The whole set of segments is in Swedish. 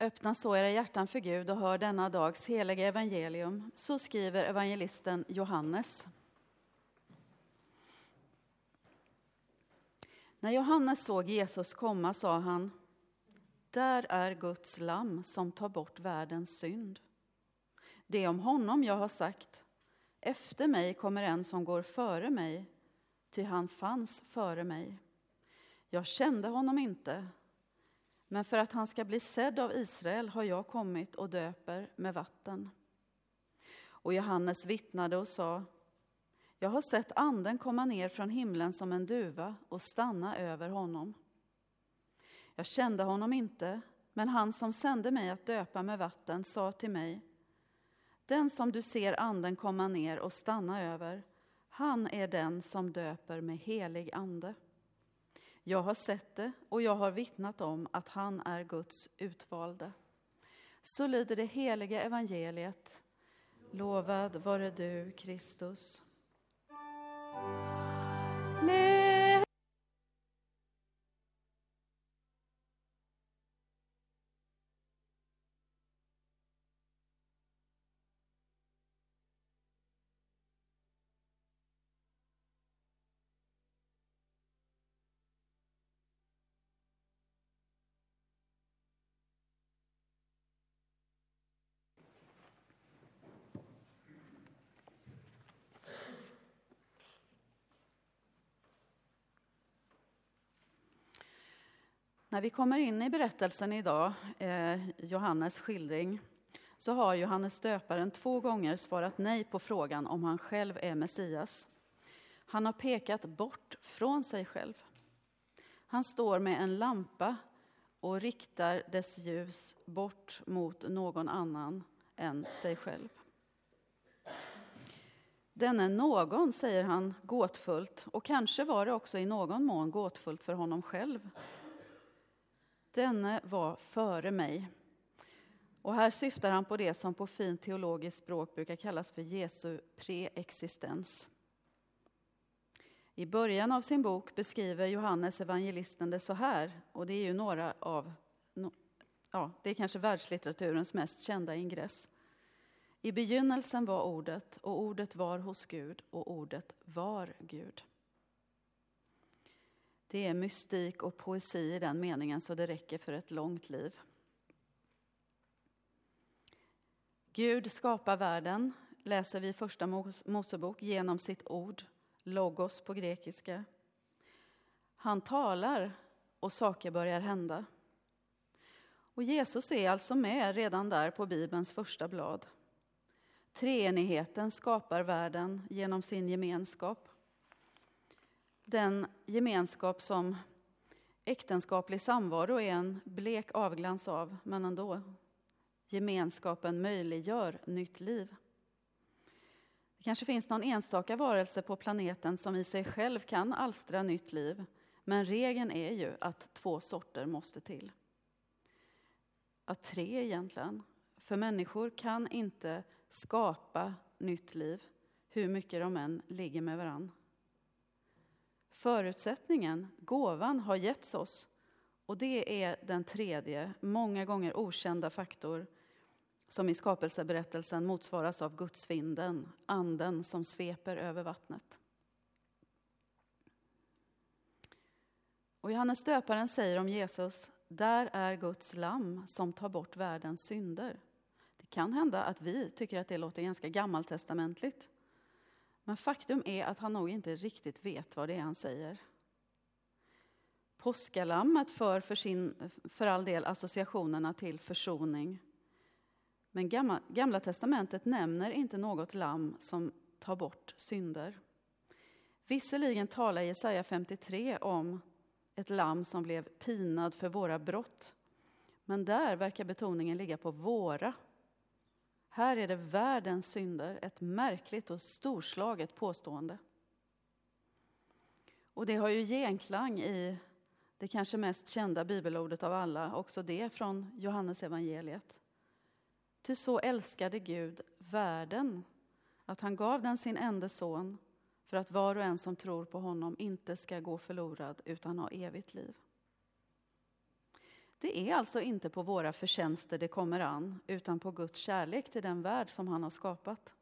Öppna så era hjärtan för Gud och hör denna dags heliga evangelium. Så skriver evangelisten Johannes. När Johannes såg Jesus komma sa han, där är Guds lamm som tar bort världens synd. Det är om honom jag har sagt, efter mig kommer en som går före mig, ty han fanns före mig. Jag kände honom inte, men för att han ska bli sedd av Israel har jag kommit och döper med vatten. Och Johannes vittnade och sa, jag har sett anden komma ner från himlen som en duva och stanna över honom. Jag kände honom inte, men han som sände mig att döpa med vatten sa till mig, den som du ser anden komma ner och stanna över, han är den som döper med helig ande. Jag har sett det och jag har vittnat om att han är Guds utvalde. Så lyder det heliga evangeliet. Lovad vare du, Kristus. När vi kommer in i berättelsen idag, eh, Johannes skildring, så har Johannes döparen två gånger svarat nej på frågan om han själv är Messias. Han har pekat bort från sig själv. Han står med en lampa och riktar dess ljus bort mot någon annan än sig själv. Denne någon, säger han gåtfullt, och kanske var det också i någon mån gåtfullt för honom själv. Denne var före mig. Och här syftar han på det som på fint teologiskt språk brukar kallas för Jesu preexistens. I början av sin bok beskriver Johannes evangelisten det så här, och det är ju några av, ja, det är kanske världslitteraturens mest kända ingress. I begynnelsen var ordet, och ordet var hos Gud, och ordet var Gud. Det är mystik och poesi i den meningen så det räcker för ett långt liv. Gud skapar världen, läser vi i Första Mosebok, genom sitt ord, logos på grekiska. Han talar och saker börjar hända. Och Jesus är alltså med redan där på Bibelns första blad. Treenigheten skapar världen genom sin gemenskap den gemenskap som äktenskaplig samvaro är en blek avglans av, men ändå. Gemenskapen möjliggör nytt liv. Det kanske finns någon enstaka varelse på planeten som i sig själv kan alstra nytt liv, men regeln är ju att två sorter måste till. Att tre egentligen. För människor kan inte skapa nytt liv, hur mycket de än ligger med varann. Förutsättningen, gåvan, har getts oss. Och det är den tredje, många gånger okända faktor som i skapelseberättelsen motsvaras av gudsvinden, anden som sveper över vattnet. Och Johannes döparen säger om Jesus, där är Guds lamm som tar bort världens synder. Det kan hända att vi tycker att det låter ganska gammaltestamentligt. Men faktum är att han nog inte riktigt vet vad det är han säger. Påskalammet för, för, sin, för all del associationerna till försoning. Men gamla, gamla testamentet nämner inte något lamm som tar bort synder. Visserligen talar Jesaja 53 om ett lamm som blev pinad för våra brott. Men där verkar betoningen ligga på våra här är det världens synder, ett märkligt och storslaget påstående. Och det har ju genklang i det kanske mest kända bibelordet av alla, också det från Johannes evangeliet. Ty så älskade Gud världen att han gav den sin enda son för att var och en som tror på honom inte ska gå förlorad utan ha evigt liv. Det är alltså inte på våra förtjänster det kommer an, utan på Guds kärlek till den värld som han har skapat.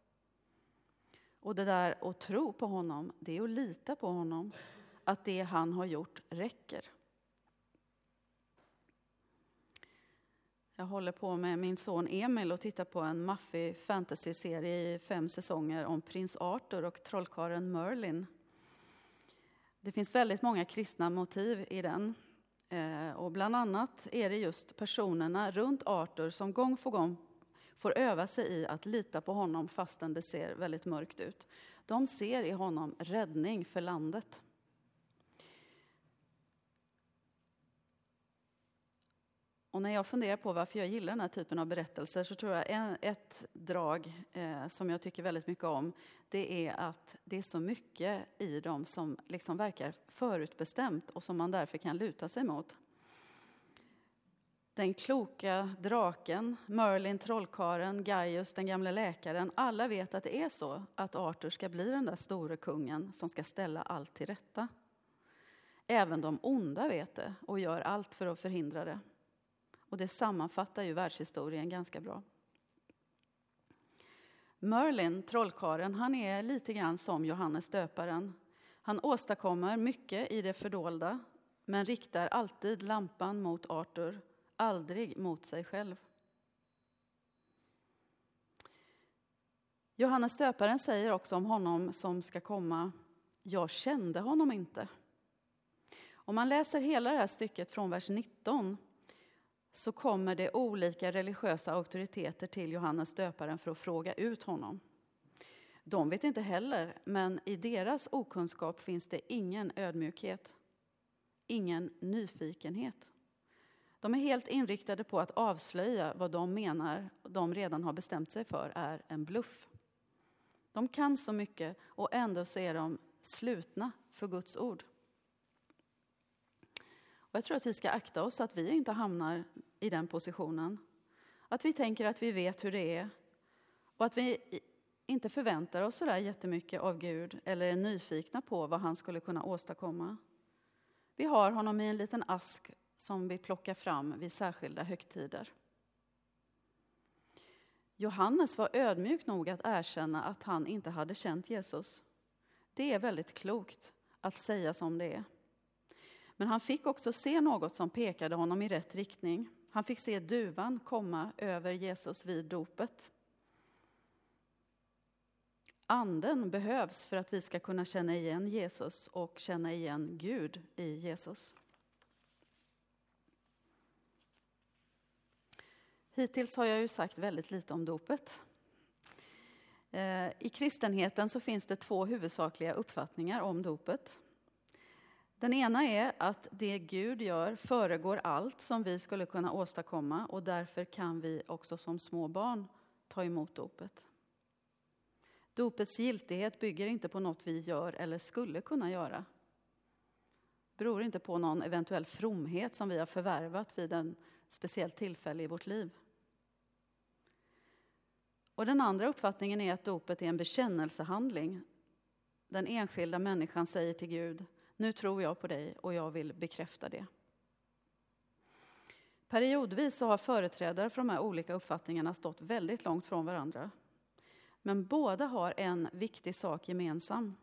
Och det där att tro på honom, det är att lita på honom, att det han har gjort räcker. Jag håller på med min son Emil och tittar på en maffig fantasyserie i fem säsonger om prins Arthur och trollkarlen Merlin. Det finns väldigt många kristna motiv i den. Eh, och bland annat är det just personerna runt Arthur som gång på gång får öva sig i att lita på honom fastän det ser väldigt mörkt ut. De ser i honom räddning för landet. Och när jag funderar på varför jag gillar den här typen av berättelser så tror jag en, ett drag eh, som jag tycker väldigt mycket om det är att det är så mycket i dem som liksom verkar förutbestämt och som man därför kan luta sig mot. Den kloka draken, Merlin, trollkaren, Gaius, den gamle läkaren. Alla vet att det är så att Arthur ska bli den där store kungen som ska ställa allt till rätta. Även de onda vet det och gör allt för att förhindra det. Och det sammanfattar ju världshistorien ganska bra. Merlin, trollkaren, han är lite grann som Johannes döparen. Han åstadkommer mycket i det fördolda men riktar alltid lampan mot Arthur, aldrig mot sig själv. Johannes döparen säger också om honom som ska komma, jag kände honom inte. Om man läser hela det här stycket från vers 19 så kommer det olika religiösa auktoriteter till Johannes döparen för att fråga ut honom. De vet inte heller, men i deras okunskap finns det ingen ödmjukhet, ingen nyfikenhet. De är helt inriktade på att avslöja vad de menar de redan har bestämt sig för är en bluff. De kan så mycket och ändå så är de slutna för Guds ord. Och jag tror att vi ska akta oss så att vi inte hamnar i den positionen. Att vi tänker att vi vet hur det är och att vi inte förväntar oss så där jättemycket av Gud eller är nyfikna på vad han skulle kunna åstadkomma. Vi har honom i en liten ask som vi plockar fram vid särskilda högtider. Johannes var ödmjuk nog att erkänna att han inte hade känt Jesus. Det är väldigt klokt att säga som det är. Men han fick också se något som pekade honom i rätt riktning. Han fick se duvan komma över Jesus vid dopet. Anden behövs för att vi ska kunna känna igen Jesus och känna igen Gud i Jesus. Hittills har jag ju sagt väldigt lite om dopet. Eh, I kristenheten så finns det två huvudsakliga uppfattningar om dopet. Den ena är att det Gud gör föregår allt som vi skulle kunna åstadkomma och därför kan vi också som små barn ta emot dopet. Dopets giltighet bygger inte på något vi gör eller skulle kunna göra. beror inte på någon eventuell fromhet som vi har förvärvat vid en speciellt tillfälle i vårt liv. Och den andra uppfattningen är att dopet är en bekännelsehandling. Den enskilda människan säger till Gud nu tror jag på dig och jag vill bekräfta det. Periodvis har företrädare för de här olika uppfattningarna stått väldigt långt från varandra. Men båda har en viktig sak gemensam.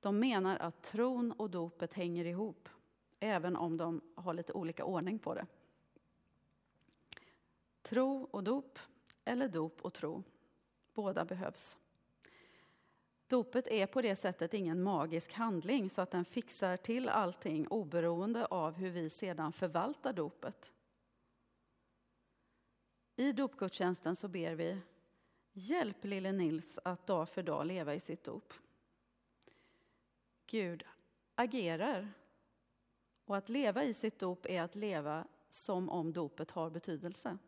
De menar att tron och dopet hänger ihop, även om de har lite olika ordning på det. Tro och dop, eller dop och tro. Båda behövs. Dopet är på det sättet ingen magisk handling så att den fixar till allting oberoende av hur vi sedan förvaltar dopet. I dopgudstjänsten så ber vi Hjälp lille Nils att dag för dag leva i sitt dop. Gud agerar. Och att leva i sitt dop är att leva som om dopet har betydelse.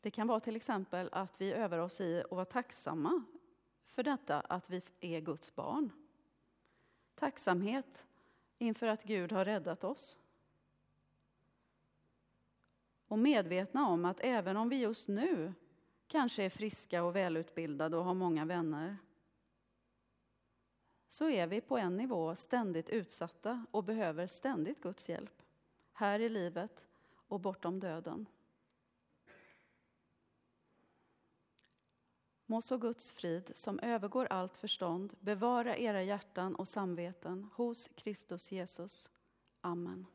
Det kan vara till exempel att vi övar oss i att vara tacksamma för detta att vi är Guds barn. Tacksamhet inför att Gud har räddat oss. Och medvetna om att även om vi just nu kanske är friska och välutbildade och har många vänner så är vi på en nivå ständigt utsatta och behöver ständigt Guds hjälp, här i livet och bortom döden. Må så Guds frid, som övergår allt förstånd, bevara era hjärtan och samveten hos Kristus Jesus. Amen.